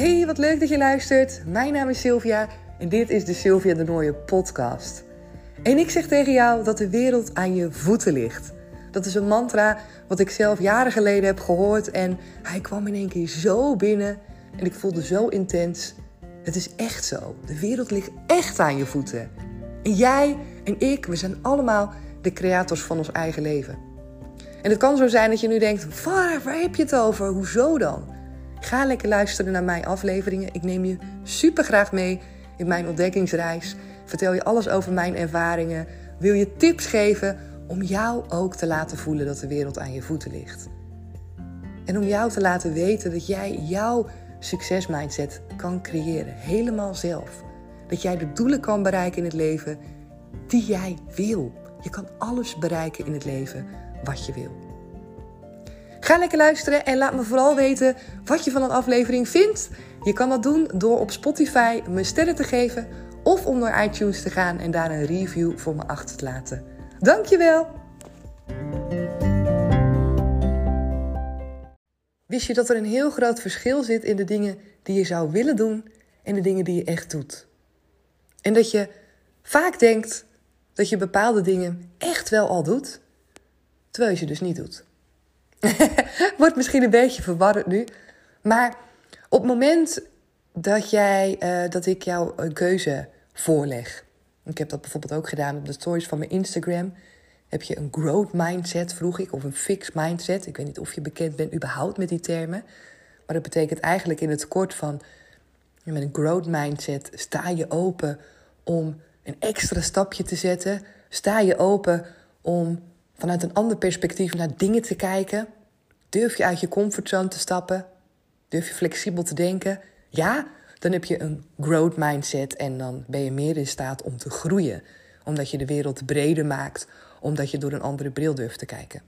Hey, wat leuk dat je luistert. Mijn naam is Sylvia en dit is de Sylvia de Nooie podcast. En ik zeg tegen jou dat de wereld aan je voeten ligt. Dat is een mantra wat ik zelf jaren geleden heb gehoord en hij kwam in één keer zo binnen en ik voelde zo intens. Het is echt zo. De wereld ligt echt aan je voeten. En jij en ik, we zijn allemaal de creators van ons eigen leven. En het kan zo zijn dat je nu denkt: waar, waar heb je het over? Hoezo dan? Ga lekker luisteren naar mijn afleveringen. Ik neem je super graag mee in mijn ontdekkingsreis. Vertel je alles over mijn ervaringen. Wil je tips geven om jou ook te laten voelen dat de wereld aan je voeten ligt. En om jou te laten weten dat jij jouw succesmindset kan creëren, helemaal zelf. Dat jij de doelen kan bereiken in het leven die jij wil. Je kan alles bereiken in het leven wat je wil. Ga lekker luisteren en laat me vooral weten wat je van een aflevering vindt. Je kan dat doen door op Spotify me sterren te geven of om naar iTunes te gaan en daar een review voor me achter te laten. Dankjewel! Wist je dat er een heel groot verschil zit in de dingen die je zou willen doen en de dingen die je echt doet? En dat je vaak denkt dat je bepaalde dingen echt wel al doet, terwijl je ze dus niet doet. Wordt misschien een beetje verwarrend nu. Maar op het moment dat, jij, uh, dat ik jou een keuze voorleg. Ik heb dat bijvoorbeeld ook gedaan op de stories van mijn Instagram. Heb je een growth mindset, vroeg ik, of een fixed mindset? Ik weet niet of je bekend bent überhaupt met die termen. Maar dat betekent eigenlijk in het kort van... met een growth mindset sta je open om een extra stapje te zetten. Sta je open om vanuit een ander perspectief naar dingen te kijken? Durf je uit je comfortzone te stappen? Durf je flexibel te denken? Ja, dan heb je een growth mindset en dan ben je meer in staat om te groeien. Omdat je de wereld breder maakt, omdat je door een andere bril durft te kijken.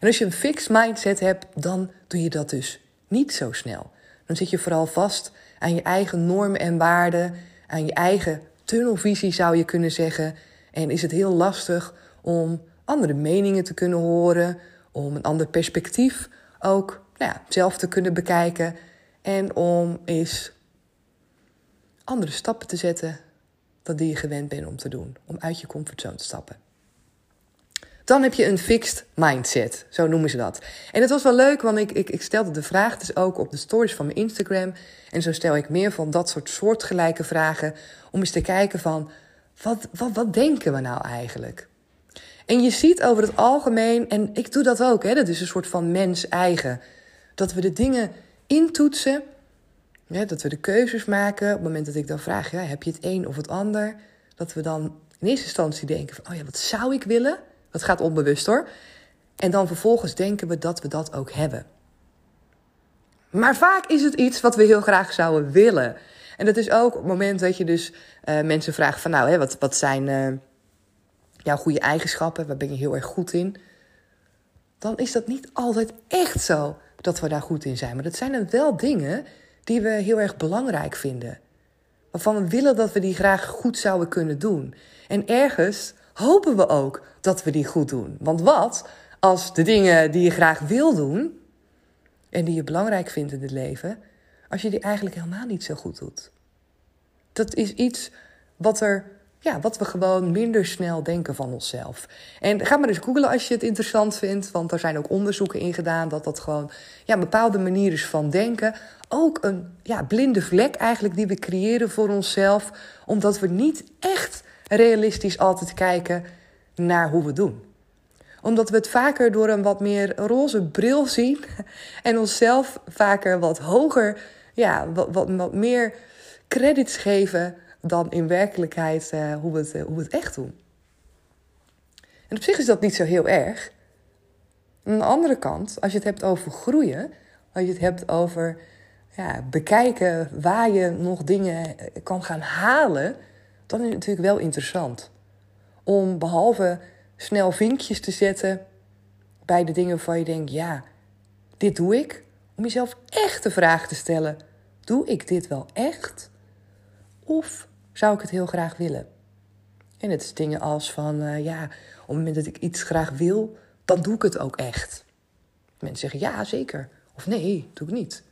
En als je een fixed mindset hebt, dan doe je dat dus niet zo snel. Dan zit je vooral vast aan je eigen normen en waarden, aan je eigen tunnelvisie zou je kunnen zeggen. En is het heel lastig om andere meningen te kunnen horen, om een ander perspectief ook nou ja, zelf te kunnen bekijken en om eens andere stappen te zetten dan die je gewend bent om te doen, om uit je comfortzone te stappen. Dan heb je een fixed mindset, zo noemen ze dat. En het was wel leuk, want ik, ik, ik stelde de vraag dus ook op de stories van mijn Instagram. En zo stel ik meer van dat soort soortgelijke vragen, om eens te kijken van, wat, wat, wat denken we nou eigenlijk? En je ziet over het algemeen, en ik doe dat ook, hè, dat is een soort van mens-eigen. Dat we de dingen intoetsen, ja, dat we de keuzes maken. Op het moment dat ik dan vraag, ja, heb je het een of het ander? Dat we dan in eerste instantie denken van, oh ja, wat zou ik willen? Dat gaat onbewust hoor. En dan vervolgens denken we dat we dat ook hebben. Maar vaak is het iets wat we heel graag zouden willen. En dat is ook op het moment dat je dus uh, mensen vraagt van, nou, hè, wat, wat zijn... Uh, jouw goede eigenschappen, waar ben je heel erg goed in, dan is dat niet altijd echt zo dat we daar goed in zijn. Maar dat zijn dan wel dingen die we heel erg belangrijk vinden. Waarvan we willen dat we die graag goed zouden kunnen doen. En ergens hopen we ook dat we die goed doen. Want wat als de dingen die je graag wil doen en die je belangrijk vindt in het leven, als je die eigenlijk helemaal niet zo goed doet? Dat is iets wat er ja, wat we gewoon minder snel denken van onszelf. En ga maar eens googlen als je het interessant vindt, want er zijn ook onderzoeken in gedaan dat dat gewoon ja, bepaalde manieren van denken. Ook een ja, blinde vlek eigenlijk die we creëren voor onszelf, omdat we niet echt realistisch altijd kijken naar hoe we doen omdat we het vaker door een wat meer roze bril zien en onszelf vaker wat hoger, ja, wat, wat, wat meer credits geven dan in werkelijkheid uh, hoe, we het, uh, hoe we het echt doen. En op zich is dat niet zo heel erg. Aan de andere kant, als je het hebt over groeien, als je het hebt over ja, bekijken waar je nog dingen eh, kan gaan halen, dan is het natuurlijk wel interessant. Om behalve snel vinkjes te zetten bij de dingen waarvan je denkt, ja, dit doe ik. Om jezelf echt de vraag te stellen, doe ik dit wel echt? Of zou ik het heel graag willen. En het is dingen als van, uh, ja, op het moment dat ik iets graag wil, dan doe ik het ook echt. Mensen zeggen ja, zeker. Of nee, doe ik niet.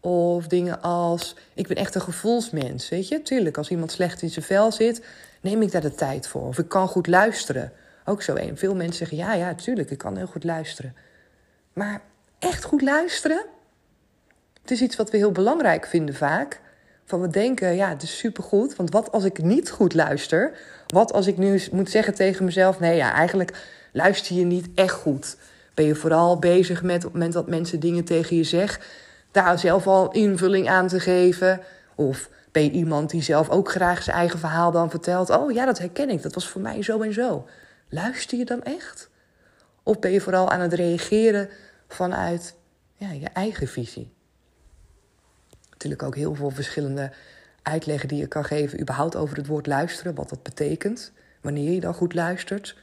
Of dingen als, ik ben echt een gevoelsmens, weet je. Tuurlijk, als iemand slecht in zijn vel zit, neem ik daar de tijd voor. Of ik kan goed luisteren. Ook zo een. Veel mensen zeggen, ja, ja, tuurlijk, ik kan heel goed luisteren. Maar echt goed luisteren? Het is iets wat we heel belangrijk vinden vaak. Van we denken, ja, het is supergoed. Want wat als ik niet goed luister? Wat als ik nu moet zeggen tegen mezelf: nee, ja, eigenlijk luister je niet echt goed. Ben je vooral bezig met op het moment dat mensen dingen tegen je zeggen, daar zelf al invulling aan te geven? Of ben je iemand die zelf ook graag zijn eigen verhaal dan vertelt? Oh ja, dat herken ik, dat was voor mij zo en zo. Luister je dan echt? Of ben je vooral aan het reageren vanuit ja, je eigen visie? Natuurlijk ook heel veel verschillende uitleggen die je kan geven, überhaupt over het woord luisteren, wat dat betekent, wanneer je dan goed luistert.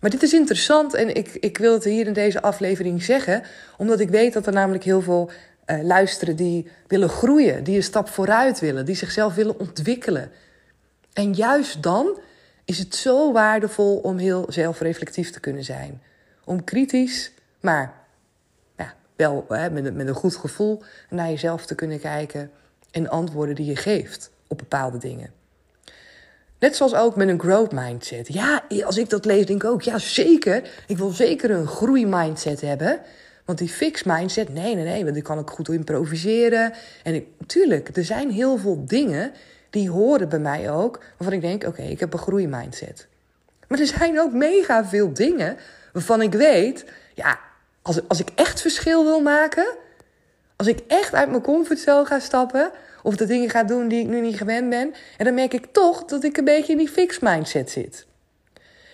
Maar dit is interessant en ik, ik wil het hier in deze aflevering zeggen, omdat ik weet dat er namelijk heel veel uh, luisteren die willen groeien, die een stap vooruit willen, die zichzelf willen ontwikkelen. En juist dan is het zo waardevol om heel zelfreflectief te kunnen zijn. Om kritisch, maar wel hè, met, met een goed gevoel naar jezelf te kunnen kijken en antwoorden die je geeft op bepaalde dingen. Net zoals ook met een growth mindset. Ja, als ik dat lees, denk ik ook, ja zeker. Ik wil zeker een groeimindset hebben. Want die fix mindset, nee, nee, nee, want die kan ik goed improviseren. En ik, tuurlijk, er zijn heel veel dingen die horen bij mij ook, waarvan ik denk, oké, ik heb een groeimindset. Maar er zijn ook mega veel dingen waarvan ik weet, ja, als, als ik echt verschil wil maken, als ik echt uit mijn comfortzone ga stappen, of de dingen ga doen die ik nu niet gewend ben, en dan merk ik toch dat ik een beetje in die fix mindset zit.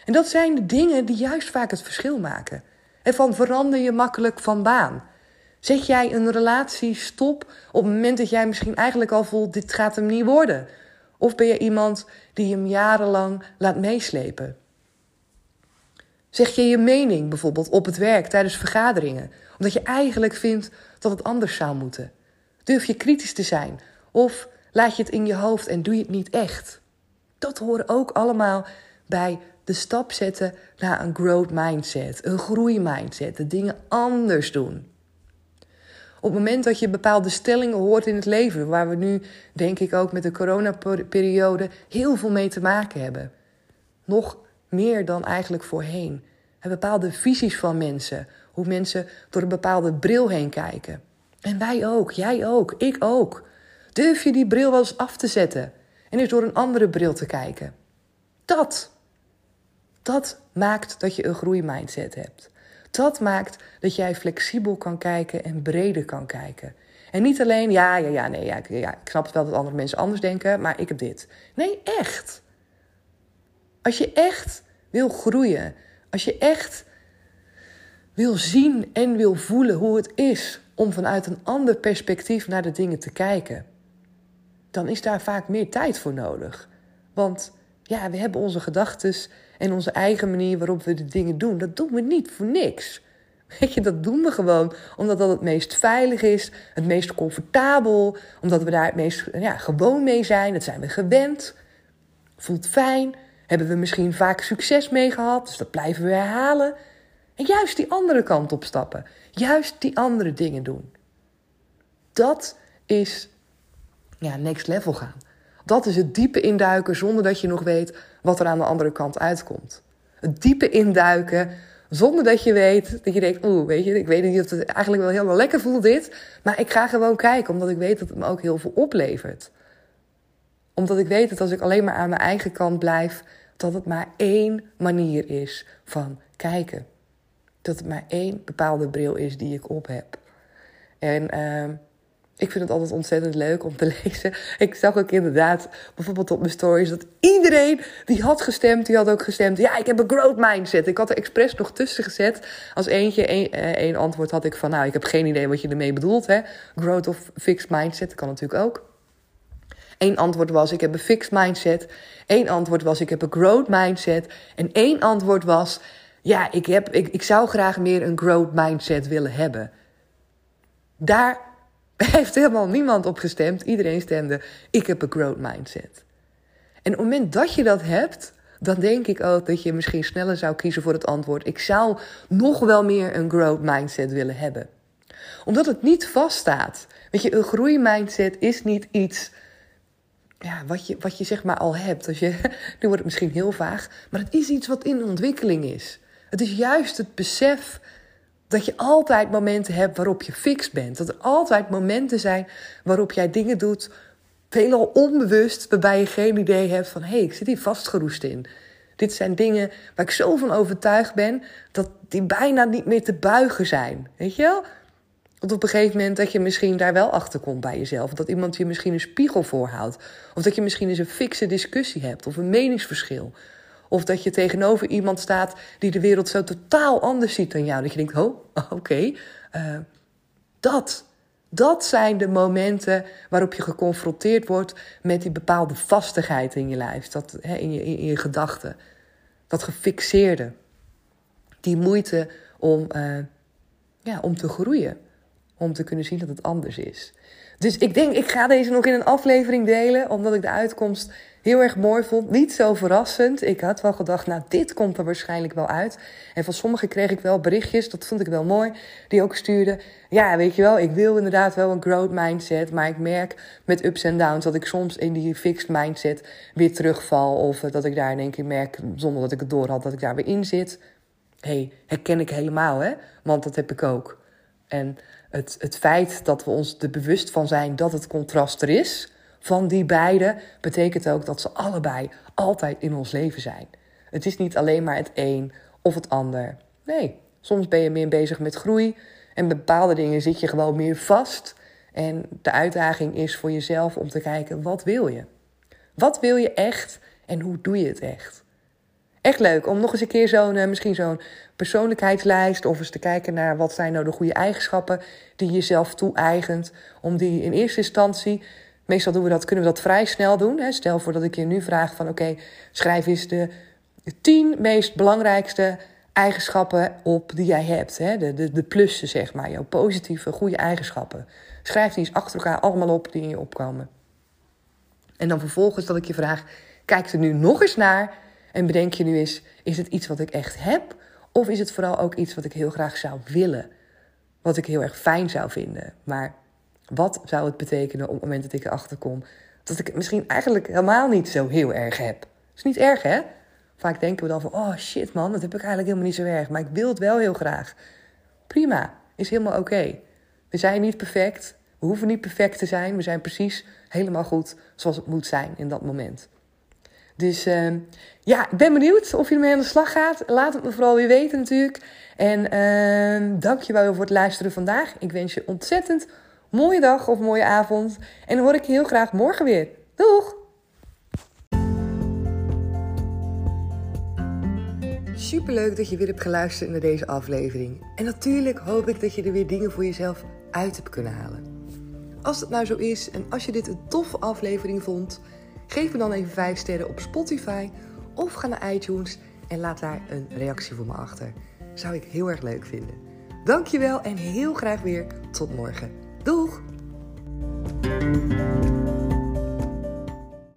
En dat zijn de dingen die juist vaak het verschil maken. En van verander je makkelijk van baan. Zet jij een relatie stop op het moment dat jij misschien eigenlijk al voelt: dit gaat hem niet worden? Of ben je iemand die hem jarenlang laat meeslepen? Zeg je je mening bijvoorbeeld op het werk tijdens vergaderingen, omdat je eigenlijk vindt dat het anders zou moeten? Durf je kritisch te zijn of laat je het in je hoofd en doe je het niet echt? Dat horen ook allemaal bij de stap zetten naar een growth mindset, een groeimindset, de dingen anders doen. Op het moment dat je bepaalde stellingen hoort in het leven, waar we nu, denk ik ook met de coronaperiode, heel veel mee te maken hebben. Nog meer dan eigenlijk voorheen. En bepaalde visies van mensen, hoe mensen door een bepaalde bril heen kijken. En wij ook, jij ook, ik ook. Durf je die bril wel eens af te zetten en eens door een andere bril te kijken? Dat, dat maakt dat je een groeimindset hebt. Dat maakt dat jij flexibel kan kijken en breder kan kijken. En niet alleen, ja, ja, ja, nee, ja, ja, ik snap het wel dat andere mensen anders denken, maar ik heb dit. Nee, echt. Als je echt wil groeien, als je echt wil zien en wil voelen hoe het is om vanuit een ander perspectief naar de dingen te kijken, dan is daar vaak meer tijd voor nodig. Want ja, we hebben onze gedachten en onze eigen manier waarop we de dingen doen. Dat doen we niet voor niks. Weet je, dat doen we gewoon omdat dat het meest veilig is, het meest comfortabel, omdat we daar het meest ja, gewoon mee zijn. Dat zijn we gewend. Voelt fijn. Hebben we misschien vaak succes mee gehad, dus dat blijven we herhalen. En juist die andere kant opstappen. Juist die andere dingen doen. Dat is ja, next level gaan. Dat is het diepe induiken zonder dat je nog weet wat er aan de andere kant uitkomt. Het diepe induiken zonder dat je weet, dat je denkt, oeh, weet je, ik weet niet of het eigenlijk wel helemaal lekker voelt dit. Maar ik ga gewoon kijken, omdat ik weet dat het me ook heel veel oplevert. Omdat ik weet dat als ik alleen maar aan mijn eigen kant blijf, dat het maar één manier is van kijken. Dat het maar één bepaalde bril is die ik op heb. En uh, ik vind het altijd ontzettend leuk om te lezen. Ik zag ook inderdaad bijvoorbeeld op mijn stories dat iedereen die had gestemd, die had ook gestemd. Ja, ik heb een growth mindset. Ik had er expres nog tussen gezet. Als eentje, één, eh, één antwoord had ik van, nou, ik heb geen idee wat je ermee bedoelt. Hè? Growth of fixed mindset, dat kan natuurlijk ook. Eén antwoord was, ik heb een fixed mindset. Eén antwoord was, ik heb een growth mindset. En één antwoord was, ja, ik, heb, ik, ik zou graag meer een growth mindset willen hebben. Daar heeft helemaal niemand op gestemd. Iedereen stemde, ik heb een growth mindset. En op het moment dat je dat hebt, dan denk ik ook dat je misschien sneller zou kiezen voor het antwoord: ik zou nog wel meer een growth mindset willen hebben. Omdat het niet vaststaat. Weet je, een groeimindset is niet iets ja, wat, je, wat je zeg maar al hebt. Als je, nu wordt het misschien heel vaag, maar het is iets wat in ontwikkeling is. Het is juist het besef dat je altijd momenten hebt waarop je fix bent. Dat er altijd momenten zijn waarop jij dingen doet, veelal onbewust, waarbij je geen idee hebt van hé, hey, ik zit hier vastgeroest in. Dit zijn dingen waar ik zo van overtuigd ben dat die bijna niet meer te buigen zijn. Weet je wel? Want op een gegeven moment dat je misschien daar wel achter komt bij jezelf. Dat iemand je misschien een spiegel voorhoudt. Of dat je misschien eens een fikse discussie hebt of een meningsverschil. Of dat je tegenover iemand staat die de wereld zo totaal anders ziet dan jou. Dat je denkt, oh, oké. Eh, dat, dat zijn de momenten waarop je geconfronteerd wordt met die bepaalde vastigheid in je lijf. Dat, hè, in je, in je gedachten. Dat gefixeerde. Die moeite om, uh, ja, om te groeien. Om te kunnen zien dat het anders is. Dus ik denk, ik ga deze nog in een aflevering delen, omdat ik de uitkomst heel erg mooi vond. Niet zo verrassend. Ik had wel gedacht, nou, dit komt er waarschijnlijk wel uit. En van sommigen kreeg ik wel berichtjes, dat vond ik wel mooi, die ook stuurden. Ja, weet je wel, ik wil inderdaad wel een growth mindset, maar ik merk met ups en downs dat ik soms in die fixed mindset weer terugval. Of dat ik daar in één keer merk, zonder dat ik het door had, dat ik daar weer in zit. hey, herken ik helemaal, hè? Want dat heb ik ook. En het, het feit dat we ons er bewust van zijn dat het contrast er is van die beide, betekent ook dat ze allebei altijd in ons leven zijn. Het is niet alleen maar het een of het ander. Nee, soms ben je meer bezig met groei en bepaalde dingen zit je gewoon meer vast. En de uitdaging is voor jezelf om te kijken, wat wil je? Wat wil je echt en hoe doe je het echt? Echt leuk om nog eens een keer zo'n, eh, misschien zo'n persoonlijkheidslijst of eens te kijken naar wat zijn nou de goede eigenschappen die je jezelf toe-eigent. Om die in eerste instantie, meestal doen we dat, kunnen we dat vrij snel doen. Hè. Stel voor dat ik je nu vraag van oké, schrijf eens de tien meest belangrijkste eigenschappen op die jij hebt. Hè. De, de, de plussen, zeg maar, jouw positieve, goede eigenschappen. Schrijf die eens achter elkaar allemaal op die in je opkomen. En dan vervolgens dat ik je vraag, kijk er nu nog eens naar en bedenk je nu eens, is het iets wat ik echt heb? Of is het vooral ook iets wat ik heel graag zou willen? Wat ik heel erg fijn zou vinden. Maar wat zou het betekenen op het moment dat ik erachter kom dat ik het misschien eigenlijk helemaal niet zo heel erg heb? Is niet erg, hè? Vaak denken we dan van, oh shit man, dat heb ik eigenlijk helemaal niet zo erg. Maar ik wil het wel heel graag. Prima, is helemaal oké. We zijn niet perfect. We hoeven niet perfect te zijn. We zijn precies helemaal goed zoals het moet zijn in dat moment. Dus uh, ja, ik ben benieuwd of je ermee aan de slag gaat. Laat het me vooral weer weten natuurlijk. En uh, dank je wel voor het luisteren vandaag. Ik wens je ontzettend mooie dag of mooie avond. En hoor ik je heel graag morgen weer. Doeg! Superleuk dat je weer hebt geluisterd naar deze aflevering. En natuurlijk hoop ik dat je er weer dingen voor jezelf uit hebt kunnen halen. Als het nou zo is en als je dit een toffe aflevering vond Geef me dan even 5 sterren op Spotify of ga naar iTunes en laat daar een reactie voor me achter. Zou ik heel erg leuk vinden. Dankjewel en heel graag weer tot morgen. Doeg!